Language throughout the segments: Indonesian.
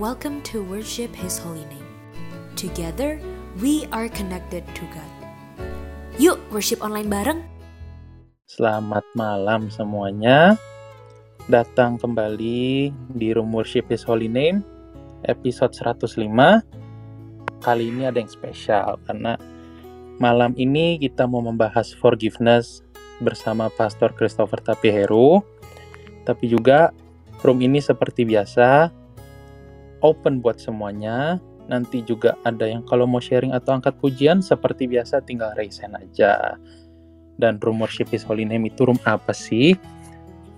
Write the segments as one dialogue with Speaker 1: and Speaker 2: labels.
Speaker 1: welcome to worship His holy name. Together, we are connected to God. Yuk, worship online bareng.
Speaker 2: Selamat malam semuanya. Datang kembali di Room Worship His Holy Name, episode 105. Kali ini ada yang spesial karena malam ini kita mau membahas forgiveness bersama Pastor Christopher Tapiheru. Tapi juga room ini seperti biasa open buat semuanya. Nanti juga ada yang kalau mau sharing atau angkat pujian seperti biasa tinggal raise hand aja. Dan room worship His Holy Name itu room apa sih?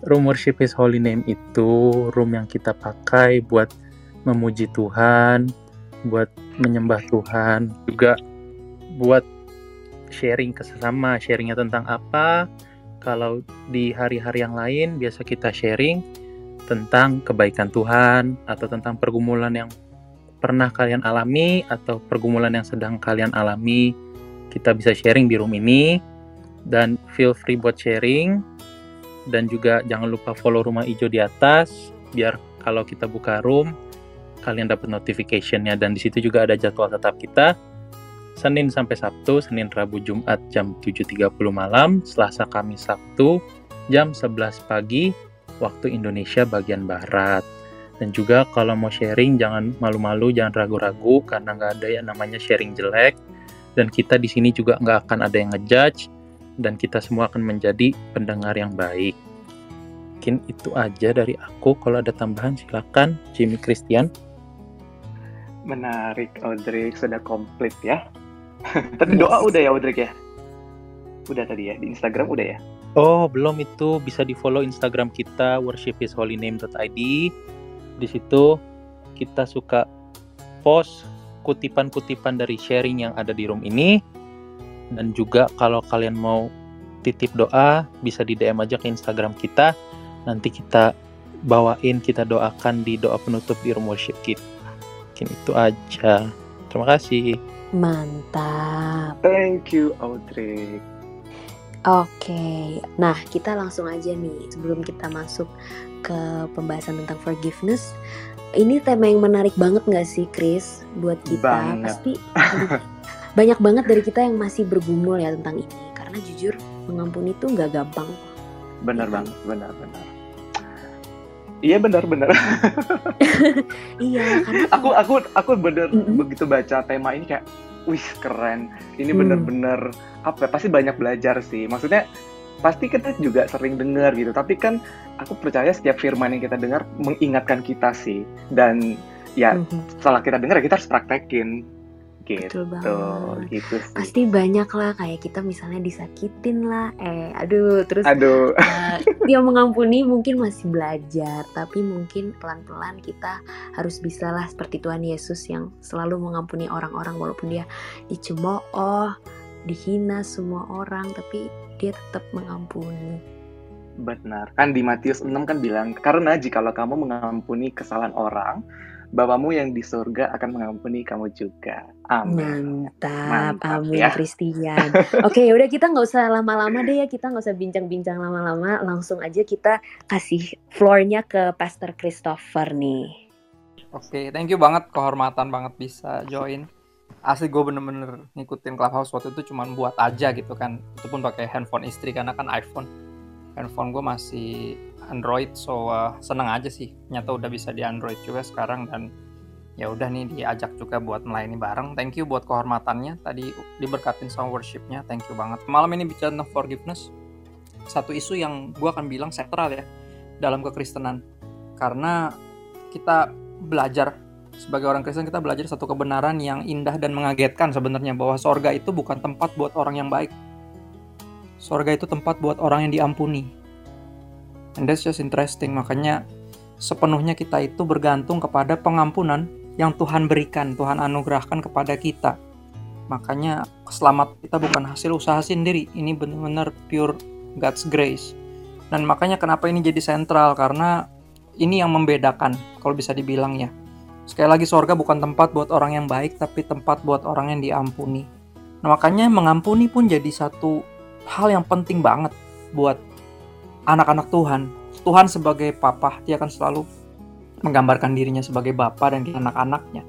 Speaker 2: Room worship His Holy Name itu room yang kita pakai buat memuji Tuhan, buat menyembah Tuhan, juga buat sharing ke sesama, sharingnya tentang apa. Kalau di hari-hari yang lain biasa kita sharing tentang kebaikan Tuhan atau tentang pergumulan yang pernah kalian alami atau pergumulan yang sedang kalian alami kita bisa sharing di room ini. Dan feel free buat sharing. Dan juga jangan lupa follow rumah hijau di atas biar kalau kita buka room kalian dapat notificationnya. Dan di situ juga ada jadwal tetap kita Senin sampai Sabtu, Senin, Rabu, Jumat jam 7.30 malam, Selasa, Kamis, Sabtu jam 11 pagi waktu Indonesia bagian Barat. Dan juga kalau mau sharing jangan malu-malu, jangan ragu-ragu karena nggak ada yang namanya sharing jelek. Dan kita di sini juga nggak akan ada yang ngejudge dan kita semua akan menjadi pendengar yang baik. Mungkin itu aja dari aku. Kalau ada tambahan silakan Jimmy Christian.
Speaker 3: Menarik, Audrey sudah komplit ya. Tadi doa udah ya, Audrey ya? Udah tadi ya, di Instagram udah ya?
Speaker 2: Oh, belum itu bisa di follow Instagram kita worshiphisholyname.id. Di situ kita suka post kutipan-kutipan dari sharing yang ada di room ini. Dan juga kalau kalian mau titip doa, bisa di DM aja ke Instagram kita. Nanti kita bawain, kita doakan di doa penutup di room worship kita. Mungkin itu aja. Terima kasih.
Speaker 1: Mantap.
Speaker 3: Thank you, Audrey.
Speaker 1: Oke, nah kita langsung aja nih sebelum kita masuk ke pembahasan tentang forgiveness. Ini tema yang menarik banget nggak sih, Chris? Buat kita
Speaker 3: Banget.
Speaker 1: pasti aduh, banyak banget dari kita yang masih bergumul ya tentang ini. Karena jujur mengampuni itu nggak gampang.
Speaker 3: Benar
Speaker 1: Iya.
Speaker 3: banget, benar benar. Iya benar benar.
Speaker 1: Iya, karena
Speaker 3: aku aku aku bener
Speaker 1: Mm-mm.
Speaker 3: begitu baca tema ini kayak, wih keren. Ini
Speaker 1: Hmm.
Speaker 3: bener-bener apa? ya, Pasti banyak belajar sih. Maksudnya pasti kita juga sering dengar gitu. Tapi kan aku percaya setiap firman yang kita dengar mengingatkan kita sih. Dan ya
Speaker 1: Mhm,
Speaker 3: setelah kita dengar kita harus praktekin gitu.
Speaker 1: betul banget.
Speaker 3: Gitu sih.
Speaker 1: Pasti banyak lah kayak kita misalnya disakitin lah, eh aduh terus
Speaker 3: Aduh.
Speaker 1: Dia mengampuni mungkin masih belajar tapi mungkin pelan-pelan kita harus bisa lah seperti Tuhan Yesus yang selalu mengampuni orang-orang walaupun dia dicemooh dihina semua orang tapi dia tetap mengampuni
Speaker 3: Benar. Kan di Matius 6 kan bilang, karena jikalau kamu mengampuni kesalahan orang, Bapamu yang di surga akan mengampuni kamu juga. Amin.
Speaker 1: mantap,
Speaker 3: Mantap,
Speaker 1: amin
Speaker 3: ya.
Speaker 1: Christian oke udah kita nggak usah lama-lama deh ya kita nggak usah bincang-bincang lama-lama langsung aja kita kasih floornya ke Pastor Christopher nih
Speaker 4: Oke, thank you banget, kehormatan banget bisa join. Asli gue bener-bener ngikutin Clubhouse waktu itu cuman buat aja gitu kan. Itu pun pakai handphone istri karena kan iPhone. Handphone gue masih Android, so uh, seneng aja sih. Nyata udah bisa di Android juga sekarang dan ya udah nih diajak juga buat melayani bareng. Thank you buat kehormatannya. Tadi diberkatin sama worshipnya, thank you banget. Malam ini bicara tentang forgiveness. Satu isu yang gue akan bilang sentral ya dalam kekristenan. Karena kita belajar sebagai orang Kristen kita belajar satu kebenaran yang indah dan mengagetkan sebenarnya bahwa sorga itu bukan tempat buat orang yang baik. Sorga itu tempat buat orang yang diampuni. And that's just interesting. Makanya sepenuhnya kita itu bergantung kepada pengampunan yang Tuhan berikan, Tuhan anugerahkan kepada kita. Makanya selamat kita bukan hasil usaha sendiri. Ini benar-benar pure God's grace. Dan makanya kenapa ini jadi sentral karena ini yang membedakan kalau bisa dibilang ya. Sekali lagi sorga bukan tempat buat orang yang baik tapi tempat buat orang yang diampuni. Nah makanya mengampuni pun jadi satu hal yang penting banget buat anak-anak Tuhan. Tuhan sebagai papa dia akan selalu menggambarkan dirinya sebagai bapak dan anak-anaknya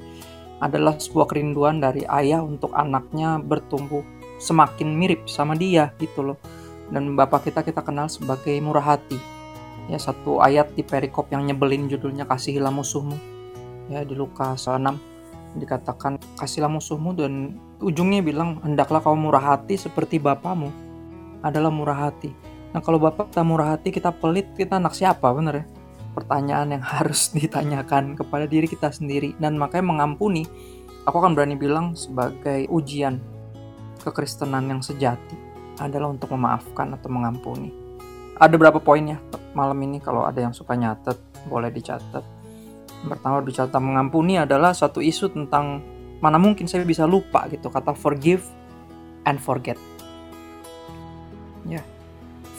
Speaker 4: adalah sebuah kerinduan dari ayah untuk anaknya bertumbuh semakin mirip sama dia gitu loh. Dan bapak kita kita kenal sebagai murah hati. Ya satu ayat di perikop yang nyebelin judulnya kasihilah musuhmu. Ya di Lukas 6 dikatakan kasihlah musuhmu dan ujungnya bilang hendaklah kau murah hati seperti bapamu adalah murah hati. Nah kalau bapak kita murah hati kita pelit kita anak siapa bener ya? Pertanyaan yang harus ditanyakan kepada diri kita sendiri dan makanya mengampuni aku akan berani bilang sebagai ujian kekristenan yang sejati adalah untuk memaafkan atau mengampuni. Ada berapa poinnya malam ini kalau ada yang suka nyatet boleh dicatat pertama bicara mengampuni adalah satu isu tentang mana mungkin saya bisa lupa gitu kata forgive and forget.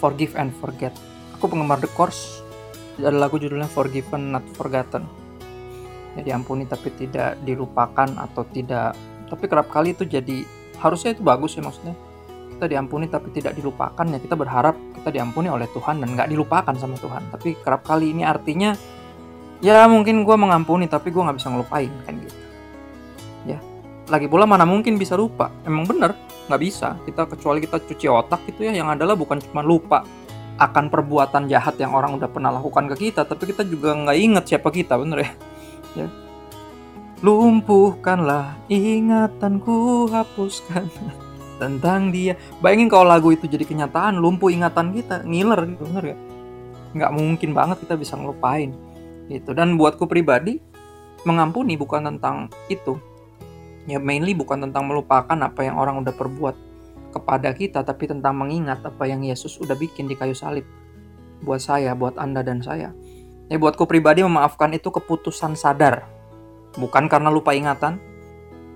Speaker 4: Forgive and forget. Aku penggemar The Course. Ada lagu judulnya Forgiven Not Forgotten. Ya diampuni tapi tidak dilupakan atau tidak. Tapi kerap kali itu jadi harusnya itu bagus ya maksudnya. Kita diampuni tapi tidak dilupakan ya kita berharap kita diampuni oleh Tuhan dan nggak dilupakan sama Tuhan. Tapi kerap kali ini artinya ya mungkin gue mengampuni tapi gue nggak bisa ngelupain kan gitu. Ya lagi pula mana mungkin bisa lupa. Emang bener nggak bisa. Kita kecuali kita cuci otak gitu ya yang adalah bukan cuma lupa akan perbuatan jahat yang orang udah pernah lakukan ke kita tapi kita juga nggak inget siapa kita bener ya? Ya. Lumpuhkanlah ingatanku hapuskan tentang dia. Bayangin kalau lagu itu jadi kenyataan lumpuh ingatan kita ngiler gitu bener ya? Nggak mungkin banget kita bisa ngelupain gitu. Dan buatku pribadi mengampuni bukan tentang itu ya mainly bukan tentang melupakan apa yang orang udah perbuat kepada kita tapi tentang mengingat apa yang Yesus udah bikin di kayu salib buat saya buat anda dan saya. Ya buatku pribadi memaafkan itu keputusan sadar. Bukan karena lupa ingatan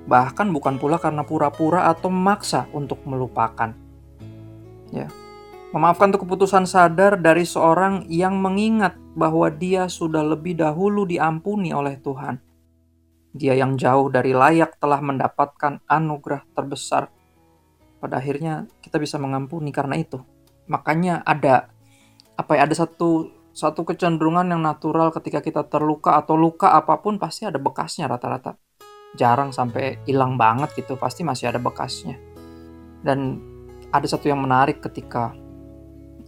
Speaker 4: bahkan bukan pula karena pura-pura atau memaksa untuk melupakan. Ya Memaafkan itu keputusan sadar dari seorang yang mengingat bahwa dia sudah lebih dahulu diampuni oleh Tuhan. Dia yang jauh dari layak telah mendapatkan anugerah terbesar. Pada akhirnya kita bisa mengampuni karena itu. Makanya ada apa ya ada satu satu kecenderungan yang natural ketika kita terluka atau luka apa pun pasti ada bekasnya rata-rata. Jarang sampai hilang banget gitu, pasti masih ada bekasnya. Dan ada satu yang menarik ketika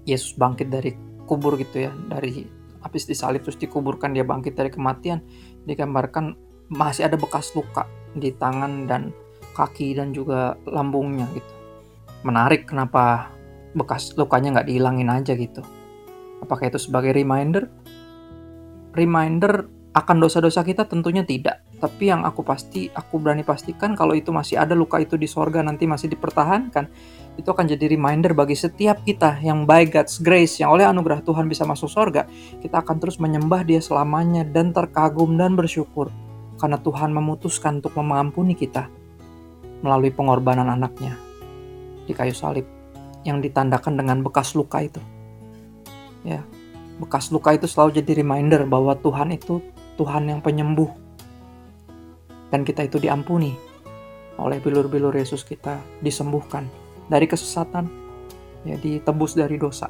Speaker 4: Yesus bangkit dari kubur gitu ya dari habis disalib terus dikuburkan dia bangkit dari kematian digambarkan masih ada bekas luka di tangan dan kaki dan juga lambungnya gitu. Menarik kenapa bekas lukanya nggak dihilangin aja gitu. Apakah itu sebagai reminder? Reminder akan dosa-dosa kita tentunya tidak. Tapi yang aku pasti aku berani pastikan kalau itu masih ada luka itu di sorga nanti masih dipertahankan itu akan jadi reminder bagi setiap kita yang by God's grace, yang oleh anugerah Tuhan bisa masuk sorga, kita akan terus menyembah dia selamanya dan terkagum dan bersyukur karena Tuhan memutuskan untuk mengampuni kita melalui pengorbanan anaknya di kayu salib yang ditandakan dengan bekas luka itu. Ya, bekas luka itu selalu jadi reminder bahwa Tuhan itu Tuhan yang penyembuh dan kita itu diampuni oleh bilur-bilur Yesus kita disembuhkan dari kesesatan, ya ditebus dari dosa,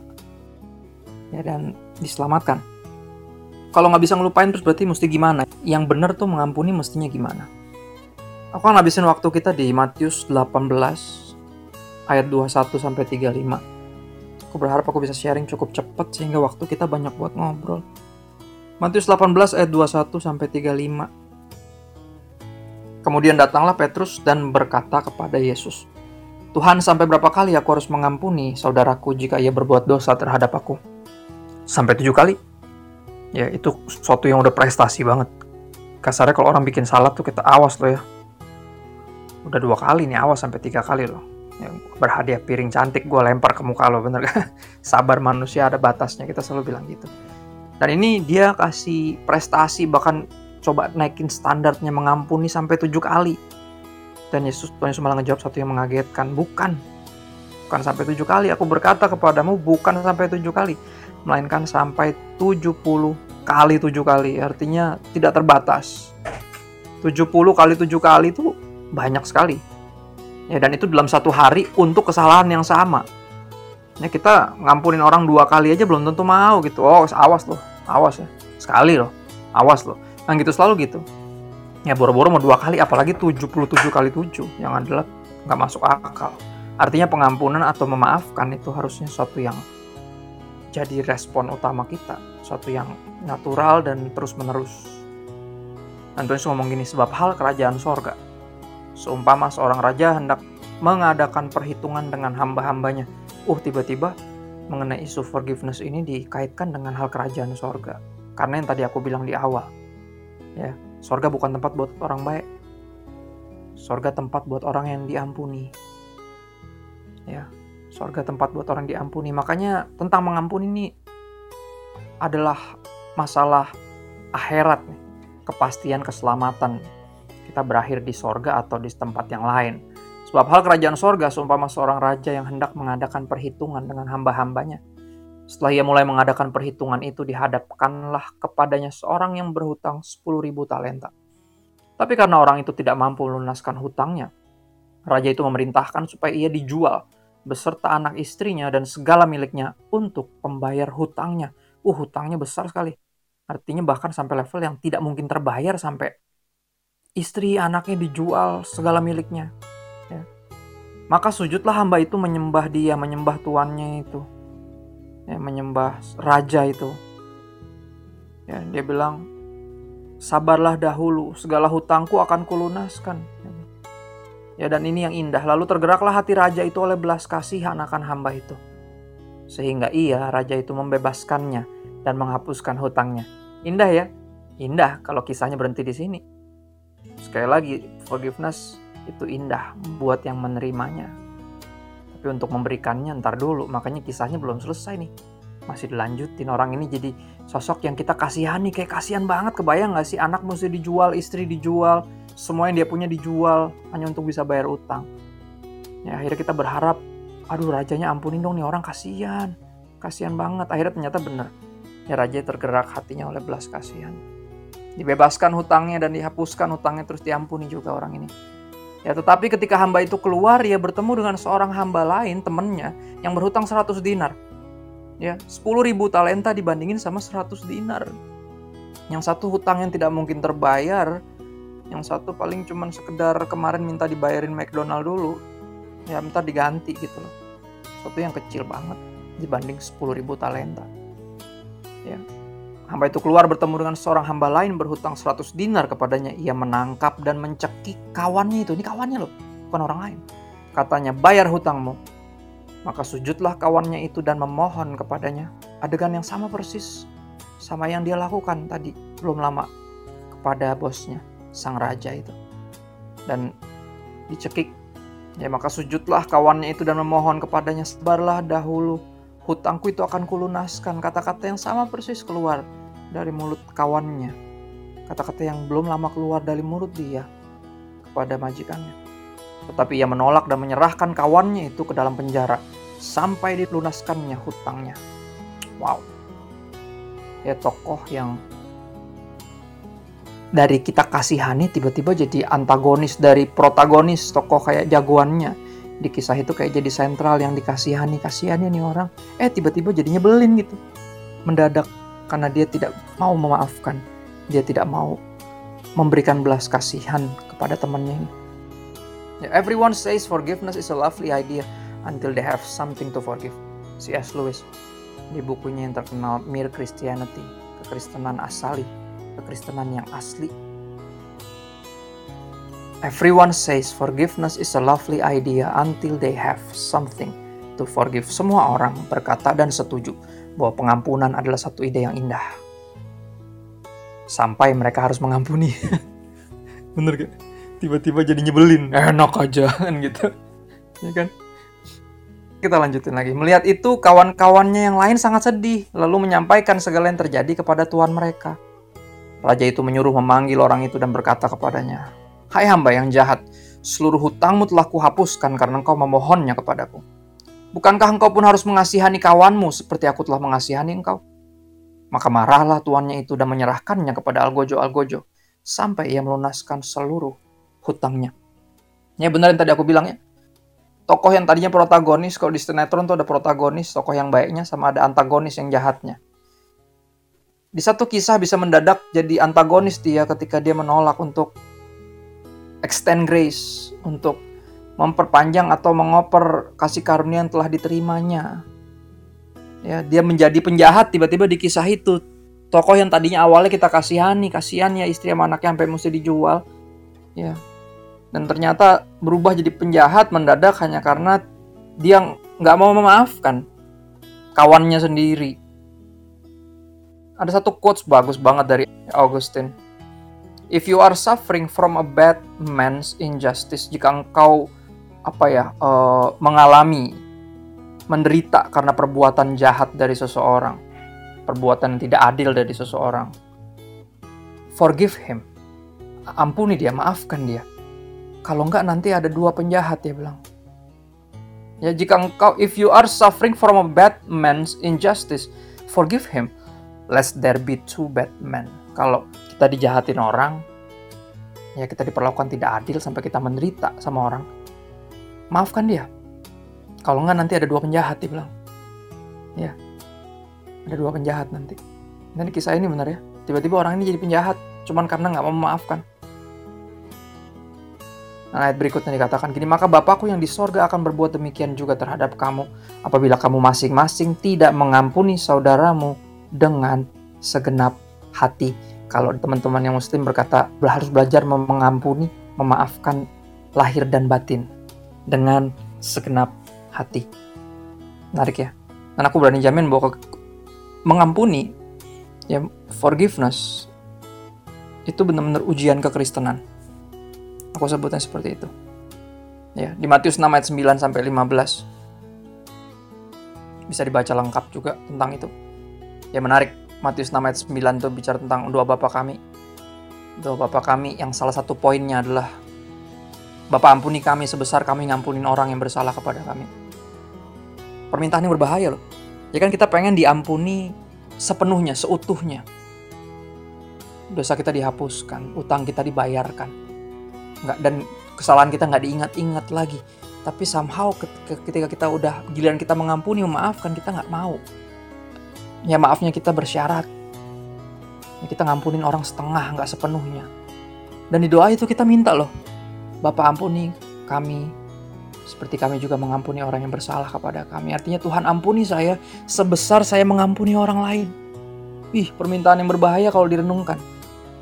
Speaker 4: ya dan diselamatkan. Kalau nggak bisa ngelupain terus berarti mesti gimana? Yang benar tuh mengampuni mestinya gimana? Aku akan habisin waktu kita di Matius 18 ayat 21 sampai 35. Aku berharap aku bisa sharing cukup cepat sehingga waktu kita banyak buat ngobrol. Matius 18 ayat 21 sampai 35. Kemudian datanglah Petrus dan berkata kepada Yesus, Tuhan, sampai berapa kali aku harus mengampuni saudaraku jika ia berbuat dosa terhadap aku? Sampai tujuh kali? Ya, itu sesuatu yang udah prestasi banget. Kasarnya kalau orang bikin salah tuh kita awas loh ya. Udah dua kali nih, awas sampai tiga kali loh. Yang berhadiah piring cantik gue lempar ke muka lo, bener gak? Sabar manusia ada batasnya, kita selalu bilang gitu. Dan ini dia kasih prestasi, bahkan coba naikin standarnya mengampuni sampai tujuh kali dan Yesus Tuhan Yesus malah ngejawab satu yang mengagetkan, bukan. Bukan sampai tujuh kali, aku berkata kepadamu bukan sampai tujuh kali, melainkan sampai tujuh puluh kali tujuh kali, artinya tidak terbatas. Tujuh puluh kali tujuh kali itu banyak sekali. Ya, dan itu dalam satu hari untuk kesalahan yang sama. Ya, kita ngampunin orang dua kali aja belum tentu mau gitu. Oh, awas loh, awas ya. Sekali loh. Awas loh. Nah gitu selalu gitu. Ya boro-boro mau dua kali, apalagi 77 kali 7 yang adalah nggak masuk akal. Artinya pengampunan atau memaafkan itu harusnya suatu yang jadi respon utama kita, suatu yang natural dan terus-menerus. Antonius ngomong gini, sebab hal kerajaan sorga. Seumpama seorang raja hendak mengadakan perhitungan dengan hamba-hambanya. Uh, tiba-tiba mengenai isu forgiveness ini dikaitkan dengan hal kerajaan sorga. Karena yang tadi aku bilang di awal, ya, sorga bukan tempat buat orang baik. Sorga tempat buat orang yang diampuni. Ya, sorga tempat buat orang diampuni. Makanya tentang mengampuni ini adalah masalah akhirat. Kepastian keselamatan kita berakhir di sorga atau di tempat yang lain. Sebab hal kerajaan sorga seumpama seorang raja yang hendak mengadakan perhitungan dengan hamba-hambanya. Setelah ia mulai mengadakan perhitungan itu dihadapkanlah kepadanya seorang yang berhutang 10.000 talenta. Tapi karena orang itu tidak mampu melunaskan hutangnya, raja itu memerintahkan supaya ia dijual beserta anak istrinya dan segala miliknya untuk pembayar hutangnya. Uh, hutangnya besar sekali. Artinya bahkan sampai level yang tidak mungkin terbayar sampai istri anaknya dijual segala miliknya. Maka sujudlah hamba itu menyembah dia, menyembah tuannya itu. Ya, menyembah raja itu. Ya, dia bilang, sabarlah dahulu, segala hutangku akan kulunaskan. Ya, dan ini yang indah. Lalu tergeraklah hati raja itu oleh belas kasihan akan hamba itu. Sehingga ia, raja itu membebaskannya dan menghapuskan hutangnya. Indah ya? Indah kalau kisahnya berhenti di sini. Sekali lagi, forgiveness itu indah buat yang menerimanya. Tapi untuk memberikannya ntar dulu, makanya kisahnya belum selesai nih. Masih dilanjutin orang ini jadi sosok yang kita kasihani kayak kasihan banget kebayang gak sih anak mesti dijual, istri dijual, semua yang dia punya dijual hanya untuk bisa bayar utang. Ya akhirnya kita berharap, aduh rajanya ampunin dong nih orang kasihan, kasihan banget. Akhirnya ternyata bener, ya raja tergerak hatinya oleh belas kasihan. Dibebaskan hutangnya dan dihapuskan hutangnya terus diampuni juga orang ini. Ya, tetapi ketika hamba itu keluar, ia bertemu dengan seorang hamba lain, temannya, yang berhutang 100 dinar. Ya, 10 ribu talenta dibandingin sama 100 dinar. Yang satu hutang yang tidak mungkin terbayar, yang satu paling cuma sekedar kemarin minta dibayarin McDonald dulu, ya minta diganti gitu loh. Satu yang kecil banget dibanding 10 ribu talenta. Ya, Hamba itu keluar bertemu dengan seorang hamba lain berhutang 100 dinar kepadanya. Ia menangkap dan mencekik kawannya itu. Ini kawannya loh, bukan orang lain. Katanya, bayar hutangmu. Maka sujudlah kawannya itu dan memohon kepadanya. Adegan yang sama persis sama yang dia lakukan tadi belum lama kepada bosnya, sang raja itu. Dan dicekik. Ya maka sujudlah kawannya itu dan memohon kepadanya, sebarlah dahulu hutangku itu akan kulunaskan. Kata-kata yang sama persis keluar dari mulut kawannya. Kata-kata yang belum lama keluar dari mulut dia kepada majikannya. Tetapi ia menolak dan menyerahkan kawannya itu ke dalam penjara sampai dilunaskannya hutangnya. Wow. Ya tokoh yang dari kita kasihani tiba-tiba jadi antagonis dari protagonis tokoh kayak jagoannya di kisah itu kayak jadi sentral yang dikasihani kasihannya nih orang eh tiba-tiba jadinya belin gitu mendadak karena dia tidak mau memaafkan, dia tidak mau memberikan belas kasihan kepada temannya ini. Yeah, everyone says forgiveness is a lovely idea until they have something to forgive. C.S. Lewis di bukunya yang terkenal Mere Christianity, kekristenan asali, kekristenan yang asli. Everyone says forgiveness is a lovely idea until they have something to forgive. Semua orang berkata dan setuju bahwa pengampunan adalah satu ide yang indah. Sampai mereka harus mengampuni. Bener gak? Tiba-tiba jadi nyebelin. Enak aja kan gitu. Ya kan? Kita lanjutin lagi. Melihat itu, kawan-kawannya yang lain sangat sedih, lalu menyampaikan segala yang terjadi kepada tuan mereka. Raja itu menyuruh memanggil orang itu dan berkata kepadanya, Hai hamba yang jahat, seluruh hutangmu telah kuhapuskan karena engkau memohonnya kepadaku. Bukankah engkau pun harus mengasihani kawanmu seperti aku telah mengasihani engkau? Maka marahlah tuannya itu dan menyerahkannya kepada Algojo-Algojo sampai ia melunaskan seluruh hutangnya. Ya benar yang tadi aku bilang ya. Tokoh yang tadinya protagonis, kalau di sinetron tuh ada protagonis, tokoh yang baiknya sama ada antagonis yang jahatnya. Di satu kisah bisa mendadak jadi antagonis dia ketika dia menolak untuk extend grace, untuk memperpanjang atau mengoper kasih karunia yang telah diterimanya. Ya, dia menjadi penjahat tiba-tiba di kisah itu. Tokoh yang tadinya awalnya kita kasihani, kasihan ya istri sama anaknya sampai mesti dijual. Ya. Dan ternyata berubah jadi penjahat mendadak hanya karena dia nggak mau memaafkan kawannya sendiri. Ada satu quotes bagus banget dari Augustine. If you are suffering from a bad man's injustice, jika engkau apa ya uh, mengalami menderita karena perbuatan jahat dari seseorang, perbuatan yang tidak adil dari seseorang. Forgive him. Ampuni dia, maafkan dia. Kalau enggak nanti ada dua penjahat dia bilang. Ya jika engkau if you are suffering from a bad man's injustice, forgive him lest there be two bad men. Kalau kita dijahatin orang, ya kita diperlakukan tidak adil sampai kita menderita sama orang, maafkan dia kalau nggak nanti ada dua penjahat dia bilang. Ya, ada dua penjahat nanti. Dan kisah ini benar ya. Tiba-tiba orang ini jadi penjahat, cuman karena nggak mau memaafkan. Nah, ayat berikutnya dikatakan gini, maka Bapakku yang di sorga akan berbuat demikian juga terhadap kamu apabila kamu masing-masing tidak mengampuni saudaramu dengan segenap hati. Kalau teman-teman yang muslim berkata harus belajar mengampuni, memaafkan lahir dan batin dengan segenap hati. Menarik ya. Dan aku berani jamin bahwa mengampuni, ya forgiveness, itu benar-benar ujian kekristenan. Aku sebutnya seperti itu. Ya, di Matius 6 ayat 9 sampai 15. Bisa dibaca lengkap juga tentang itu. Ya menarik, Matius 6 ayat 9 itu bicara tentang doa Bapa kami. Doa Bapa kami yang salah satu poinnya adalah Bapak ampuni kami sebesar kami ngampunin orang yang bersalah kepada kami. Permintaan yang berbahaya loh. Ya kan kita pengen diampuni sepenuhnya, seutuhnya. Dosa kita dihapuskan, utang kita dibayarkan. Nggak, dan kesalahan kita nggak diingat-ingat lagi. Tapi somehow ketika kita udah giliran kita mengampuni, memaafkan, kita nggak mau. Ya maafnya kita bersyarat. Ya, kita ngampunin orang setengah, nggak sepenuhnya. Dan di doa itu kita minta loh, Bapak ampuni kami seperti kami juga mengampuni orang yang bersalah kepada kami. Artinya Tuhan ampuni saya sebesar saya mengampuni orang lain. Ih, permintaan yang berbahaya kalau direnungkan.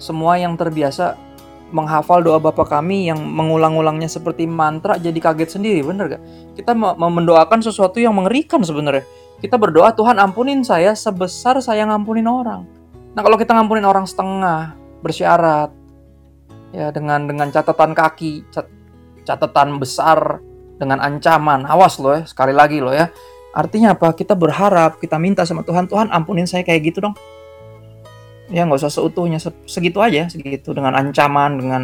Speaker 4: Semua yang terbiasa menghafal doa Bapa kami yang mengulang-ulangnya seperti mantra jadi kaget sendiri, bener gak? Kita mendoakan sesuatu yang mengerikan sebenarnya. Kita berdoa, Tuhan ampunin saya sebesar saya ngampunin orang. Nah kalau kita ngampunin orang setengah, bersyarat, ya dengan dengan catatan kaki catatan besar dengan ancaman awas loh ya sekali lagi loh ya. Artinya apa? Kita berharap kita minta sama Tuhan Tuhan ampunin saya kayak gitu dong. Ya nggak usah seutuhnya segitu aja segitu dengan ancaman dengan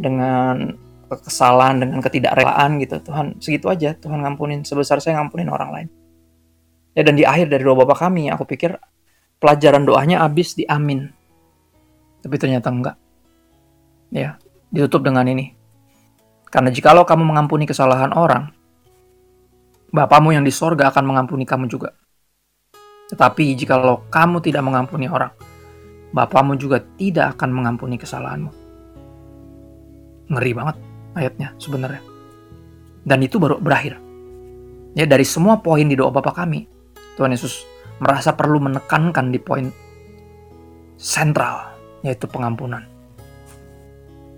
Speaker 4: dengan kesalahan dengan ketidakrelaan gitu. Tuhan segitu aja Tuhan ngampunin sebesar saya ngampunin orang lain ya dan di akhir dari doa bapak kami aku pikir pelajaran doanya habis di amin tapi ternyata enggak Ya, ditutup dengan ini. Karena jikalau kamu mengampuni kesalahan orang, Bapamu yang di sorga akan mengampuni kamu juga. Tetapi jikalau kamu tidak mengampuni orang, Bapamu juga tidak akan mengampuni kesalahanmu. Ngeri banget ayatnya sebenarnya. Dan itu baru berakhir. Ya dari semua poin di doa Bapa kami, Tuhan Yesus merasa perlu menekankan di poin sentral, yaitu pengampunan.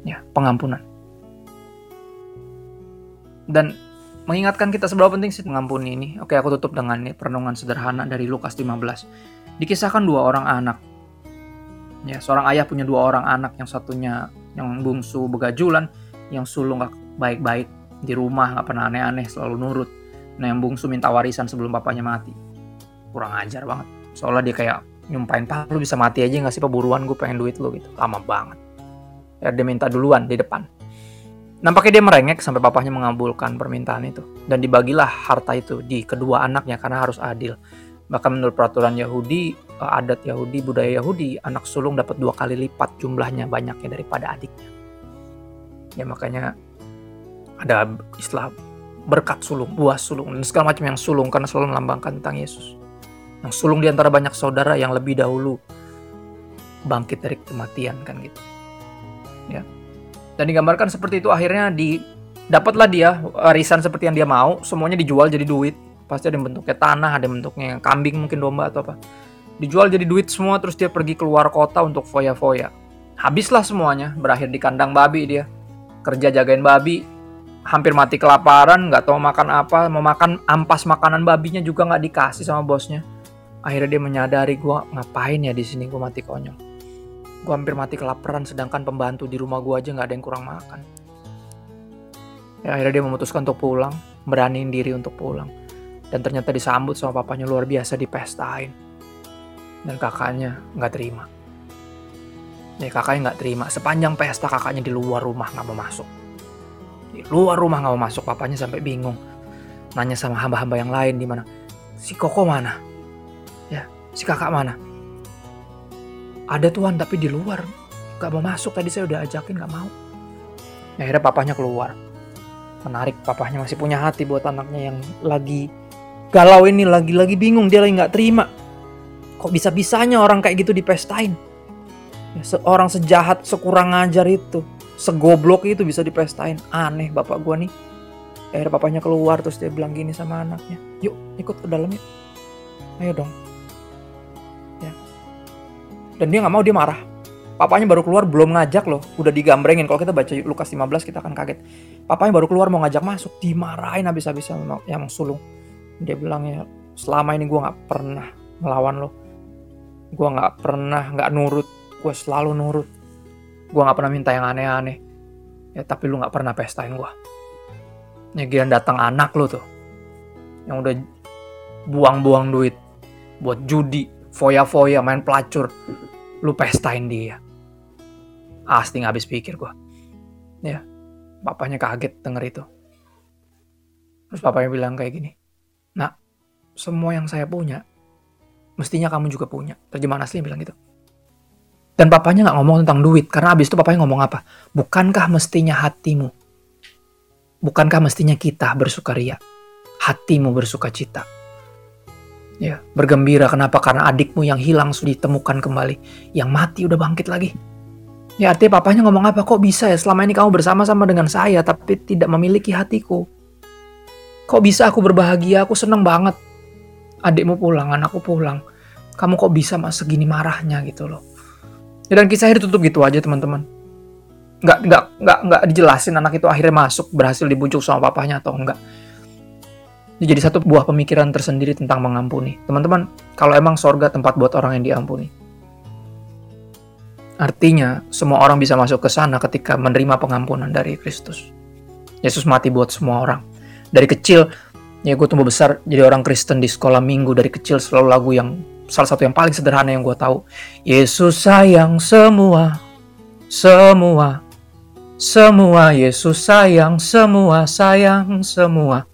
Speaker 4: Ya pengampunan. Dan mengingatkan kita seberapa penting sih mengampuni ini. Oke aku tutup dengan ini perenungan sederhana dari Lukas 15 dikisahkan dua orang anak. Ya seorang ayah punya dua orang anak yang satunya yang bungsu begajulan yang sulung gak baik-baik di rumah gak pernah aneh-aneh selalu nurut. Nah yang bungsu minta warisan sebelum papanya mati kurang ajar banget soalnya dia kayak nyumpain pak lu bisa mati aja gak sih peburuan gue pengen duit lu gitu lama banget ya, dia minta duluan di depan. Nampaknya dia merengek sampai papahnya mengabulkan permintaan itu. Dan dibagilah harta itu di kedua anaknya karena harus adil. Bahkan menurut peraturan Yahudi, eh, adat Yahudi, budaya Yahudi, anak sulung dapat dua kali lipat jumlahnya banyaknya daripada adiknya. Ya makanya ada istilah berkat sulung, buah sulung, dan segala macam yang sulung karena selalu melambangkan tentang Yesus. Yang sulung di antara banyak saudara yang lebih dahulu bangkit dari kematian kan gitu. Ya. Dan digambarkan seperti itu akhirnya di dapatlah dia warisan seperti yang dia mau, semuanya dijual jadi duit. Pasti ada yang bentuknya tanah, ada yang bentuknya kambing mungkin domba atau apa. Dijual jadi duit semua terus dia pergi keluar kota untuk foya-foya. Habislah semuanya, berakhir di kandang babi dia. Kerja jagain babi, hampir mati kelaparan, nggak tahu makan apa, mau makan ampas makanan babinya juga nggak dikasih sama bosnya. Akhirnya dia menyadari gue ngapain ya di sini gue mati konyol. Gue hampir mati kelaparan, sedangkan pembantu di rumah gue aja nggak ada yang kurang makan. Ya, akhirnya dia memutuskan untuk pulang, beraniin diri untuk pulang. Dan ternyata disambut sama papanya luar biasa dipestain. Dan kakaknya nggak terima. Ya kakaknya nggak terima. Sepanjang pesta kakaknya di luar rumah nggak mau masuk di luar rumah nggak mau masuk papanya sampai bingung nanya sama hamba-hamba yang lain di mana si koko mana si kakak mana? Ada tuan tapi di luar. Nggak mau masuk tadi saya udah ajakin nggak mau. Ya, akhirnya papanya keluar. Menarik papahnya masih punya hati buat anaknya yang lagi galau ini lagi-lagi bingung dia lagi nggak terima. Kok bisa bisanya orang kayak gitu dipestain? Ya, seorang sejahat sekurang ajar itu segoblok itu bisa dipestain. Aneh bapak gua nih. Akhirnya papanya keluar terus dia bilang gini sama anaknya. Yuk ikut ke dalam yuk. Ayo dong dan dia nggak mau dia marah. Papanya baru keluar belum ngajak loh. Udah digambrengin. Kalau kita baca Lukas 15 kita akan kaget. Papanya baru keluar mau ngajak masuk. Dimarahin habis-habisan yang sulung. Dia bilang ya selama ini gue nggak pernah melawan lo. Gue nggak pernah nggak nurut. Gue selalu nurut. Gue nggak pernah minta yang aneh-aneh. Ya tapi lu nggak pernah pestain gue ya gian datang anak lu tuh. Yang udah buang-buang duit. Buat judi foya-foya main pelacur lu pestain dia pasti nggak habis pikir gue ya bapaknya kaget denger itu terus bapaknya bilang kayak gini nak semua yang saya punya mestinya kamu juga punya terjemahan asli bilang gitu dan papanya nggak ngomong tentang duit, karena abis itu papanya ngomong apa? Bukankah mestinya hatimu? Bukankah mestinya kita bersukaria? Hatimu bersuka cita. Ya, bergembira kenapa? Karena adikmu yang hilang sudah ditemukan kembali. Yang mati udah bangkit lagi. Ya artinya papanya ngomong apa? Kok bisa ya selama ini kamu bersama-sama dengan saya tapi tidak memiliki hatiku? Kok bisa aku berbahagia? Aku seneng banget. Adikmu pulang, anakku pulang. Kamu kok bisa mas segini marahnya gitu loh Ya, dan kisahnya ditutup gitu aja teman-teman. Nggak, nggak, nggak, nggak dijelasin anak itu akhirnya masuk berhasil dibujuk sama papahnya atau enggak. Ini jadi satu buah pemikiran tersendiri tentang mengampuni. Teman-teman, kalau emang sorga tempat buat orang yang diampuni. Artinya, semua orang bisa masuk ke sana ketika menerima pengampunan dari Kristus. Yesus mati buat semua orang. Dari kecil, ya gue tumbuh besar jadi orang Kristen di sekolah minggu. Dari kecil selalu lagu yang salah satu yang paling sederhana yang gue tahu. Yesus sayang semua, semua, semua. Yesus sayang semua, sayang semua.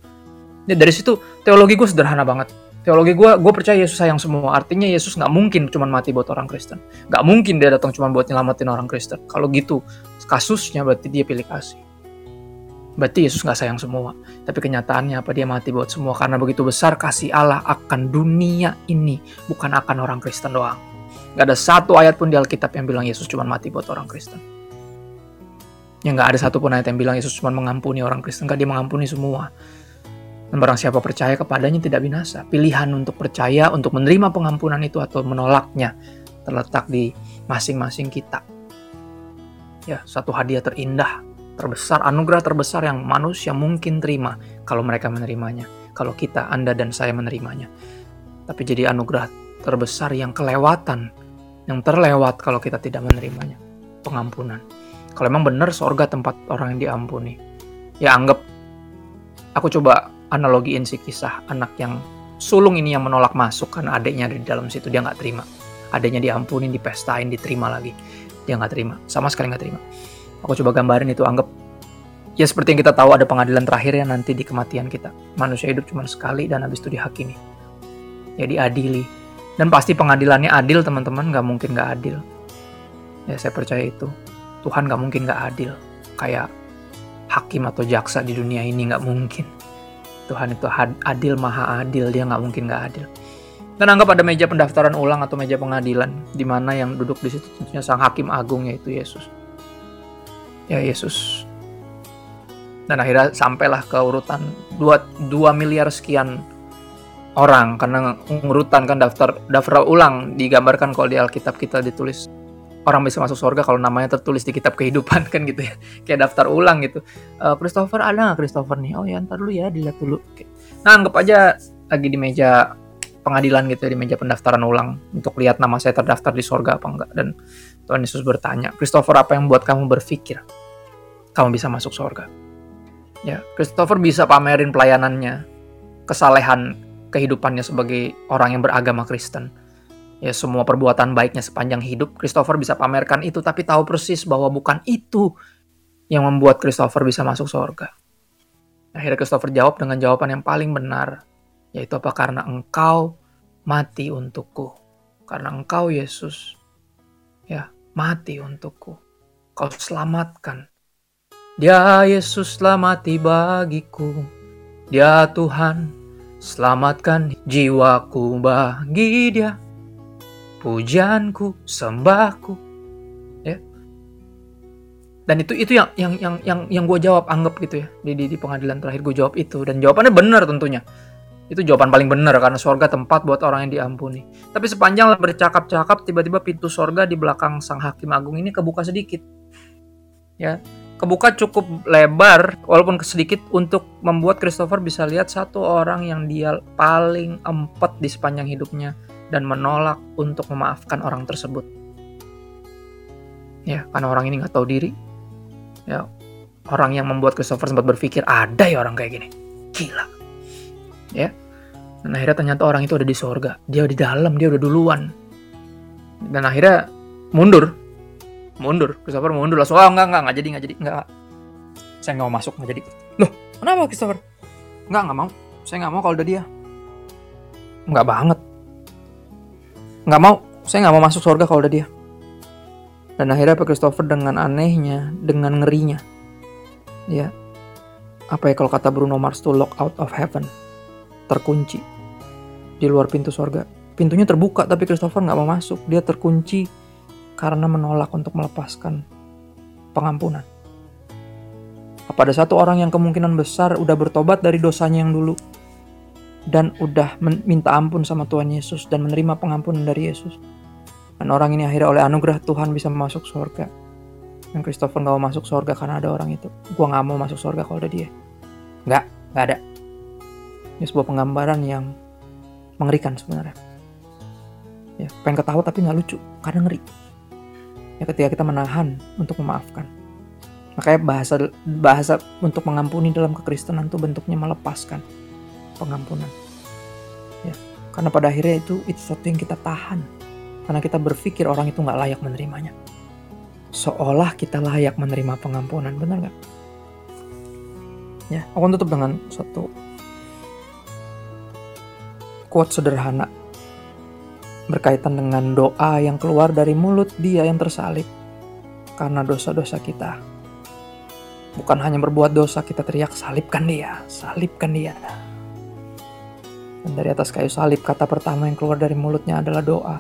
Speaker 4: Ya, dari situ teologi gue sederhana banget. Teologi gue, gue percaya Yesus sayang semua. Artinya Yesus nggak mungkin cuma mati buat orang Kristen. Nggak mungkin dia datang cuma buat nyelamatin orang Kristen. Kalau gitu, kasusnya berarti dia pilih kasih berarti Yesus nggak sayang semua. Tapi kenyataannya apa? Dia mati buat semua karena begitu besar kasih Allah akan dunia ini, bukan akan orang Kristen doang. Gak ada satu ayat pun di Alkitab yang bilang Yesus cuma mati buat orang Kristen. Yang nggak ada satu pun ayat yang bilang Yesus cuma mengampuni orang Kristen. Gak dia mengampuni semua. Dan barang siapa percaya kepadanya tidak binasa. Pilihan untuk percaya, untuk menerima pengampunan itu atau menolaknya terletak di masing-masing kita. Ya, satu hadiah terindah terbesar, anugerah terbesar yang manusia mungkin terima kalau mereka menerimanya. Kalau kita, Anda dan saya menerimanya. Tapi jadi anugerah terbesar yang kelewatan, yang terlewat kalau kita tidak menerimanya. Pengampunan. Kalau memang benar sorga tempat orang yang diampuni. Ya anggap, aku coba analogiin si kisah anak yang sulung ini yang menolak masuk karena adiknya ada di dalam situ, dia nggak terima. Adiknya diampuni, dipestain, diterima lagi. Dia nggak terima, sama sekali nggak terima Aku coba gambarin itu anggap ya seperti yang kita tahu ada pengadilan terakhir ya nanti di kematian kita. Manusia hidup cuma sekali dan habis itu dihakimi. Ya diadili. Dan pasti pengadilannya adil teman-teman, nggak mungkin nggak adil. Ya saya percaya itu. Tuhan nggak mungkin nggak adil. Kayak hakim atau jaksa di dunia ini nggak mungkin. Tuhan itu adil, maha adil, dia nggak mungkin nggak adil. Dan anggap ada meja pendaftaran ulang atau meja pengadilan, di mana yang duduk di situ tentunya sang hakim agung yaitu Yesus. Ya Yesus. Dan akhirnya sampailah ke urutan 2, 2 miliar sekian orang karena urutan kan daftar daftar ulang digambarkan kalau di Alkitab kita ditulis orang bisa masuk surga kalau namanya tertulis di kitab kehidupan kan gitu ya. Kayak daftar ulang gitu. Uh, Christopher ada nggak Christopher nih? Oh ya ntar dulu ya dilihat dulu. Nah anggap aja lagi di meja pengadilan gitu ya, di meja pendaftaran ulang untuk lihat nama saya terdaftar di sorga apa enggak dan Tuhan Yesus bertanya Christopher apa yang buat kamu berpikir kamu bisa masuk sorga ya Christopher bisa pamerin pelayanannya kesalehan kehidupannya sebagai orang yang beragama Kristen ya semua perbuatan baiknya sepanjang hidup Christopher bisa pamerkan itu tapi tahu persis bahwa bukan itu yang membuat Christopher bisa masuk sorga akhirnya Christopher jawab dengan jawaban yang paling benar yaitu apa? Karena engkau mati untukku. Karena engkau Yesus ya mati untukku. Kau selamatkan. Dia Yesus telah mati bagiku. Dia Tuhan selamatkan jiwaku bagi dia. Pujanku, sembahku. Ya. Dan itu itu yang yang yang yang yang gue jawab anggap gitu ya di, di di pengadilan terakhir gue jawab itu dan jawabannya benar tentunya itu jawaban paling benar karena surga tempat buat orang yang diampuni. Tapi sepanjang bercakap-cakap tiba-tiba pintu surga di belakang sang hakim agung ini kebuka sedikit. Ya, kebuka cukup lebar walaupun sedikit untuk membuat Christopher bisa lihat satu orang yang dia paling empet di sepanjang hidupnya dan menolak untuk memaafkan orang tersebut. Ya, karena orang ini nggak tahu diri. Ya, orang yang membuat Christopher sempat berpikir ada ya orang kayak gini. Gila. Ya dan akhirnya ternyata orang itu ada di sorga. Dia di dalam dia udah duluan. Dan akhirnya mundur. Mundur. Christopher mundur. Langsung oh enggak enggak enggak jadi enggak jadi enggak saya nggak mau masuk enggak jadi. Loh kenapa Christopher? Enggak enggak mau. Saya nggak mau kalau udah dia. Enggak banget enggak mau saya nggak mau masuk surga kalau udah dia dan akhirnya Pak Christopher dengan anehnya dengan ngerinya ya apa ya kalau kata Bruno Mars tuh lock out of heaven terkunci di luar pintu sorga. Pintunya terbuka tapi Christopher nggak mau masuk. Dia terkunci karena menolak untuk melepaskan pengampunan. Apa ada satu orang yang kemungkinan besar udah bertobat dari dosanya yang dulu dan udah minta ampun sama Tuhan Yesus dan menerima pengampunan dari Yesus. Dan orang ini akhirnya oleh anugerah Tuhan bisa masuk surga. Yang Christopher nggak mau masuk surga karena ada orang itu. Gua nggak mau masuk surga kalau ada dia. Nggak, nggak ada. Ini sebuah penggambaran yang mengerikan sebenarnya. Ya, pengen ketawa tapi nggak lucu karena ngeri. Ya ketika kita menahan untuk memaafkan. Makanya bahasa bahasa untuk mengampuni dalam kekristenan itu bentuknya melepaskan pengampunan. Ya, karena pada akhirnya itu itu sesuatu yang kita tahan. Karena kita berpikir orang itu nggak layak menerimanya. Seolah kita layak menerima pengampunan, benar nggak? Ya, aku tutup dengan satu quote sederhana berkaitan dengan doa yang keluar dari mulut dia yang tersalib karena dosa-dosa kita. Bukan hanya berbuat dosa kita teriak salibkan dia, salibkan dia. Dan dari atas kayu salib kata pertama yang keluar dari mulutnya adalah doa.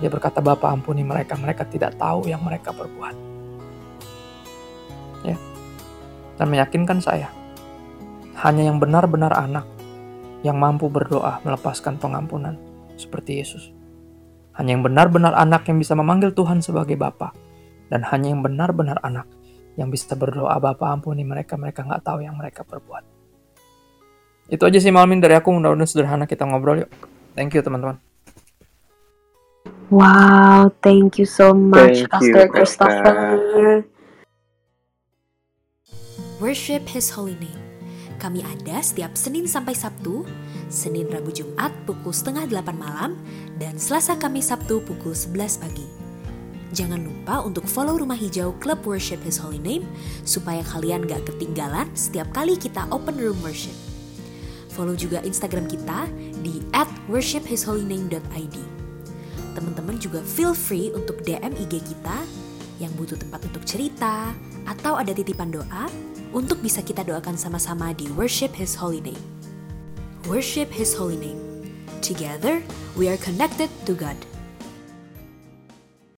Speaker 4: Dia berkata, Bapa ampuni mereka, mereka tidak tahu yang mereka perbuat. Ya. Dan meyakinkan saya, hanya yang benar-benar anak yang mampu berdoa melepaskan pengampunan seperti Yesus. Hanya yang benar-benar anak yang bisa memanggil Tuhan sebagai Bapa dan hanya yang benar-benar anak yang bisa berdoa Bapa ampuni mereka mereka nggak tahu yang mereka perbuat. Itu aja sih Malmin dari aku mudah-mudahan sederhana kita ngobrol yuk. Thank you teman-teman.
Speaker 1: Wow, thank you so much, Pastor Christopher.
Speaker 5: Worship His Holy Name. Kami ada setiap Senin sampai Sabtu, Senin Rabu Jumat pukul setengah delapan malam, dan Selasa Kamis Sabtu pukul 11 pagi. Jangan lupa untuk follow Rumah Hijau Club Worship His Holy Name supaya kalian gak ketinggalan setiap kali kita open room worship. Follow juga Instagram kita di at worshiphisholyname.id. Teman-teman juga feel free untuk DM IG kita yang butuh tempat untuk cerita atau ada titipan doa untuk bisa kita doakan sama-sama di Worship His Holy Name. Worship His Holy Name. Together, we are connected to God.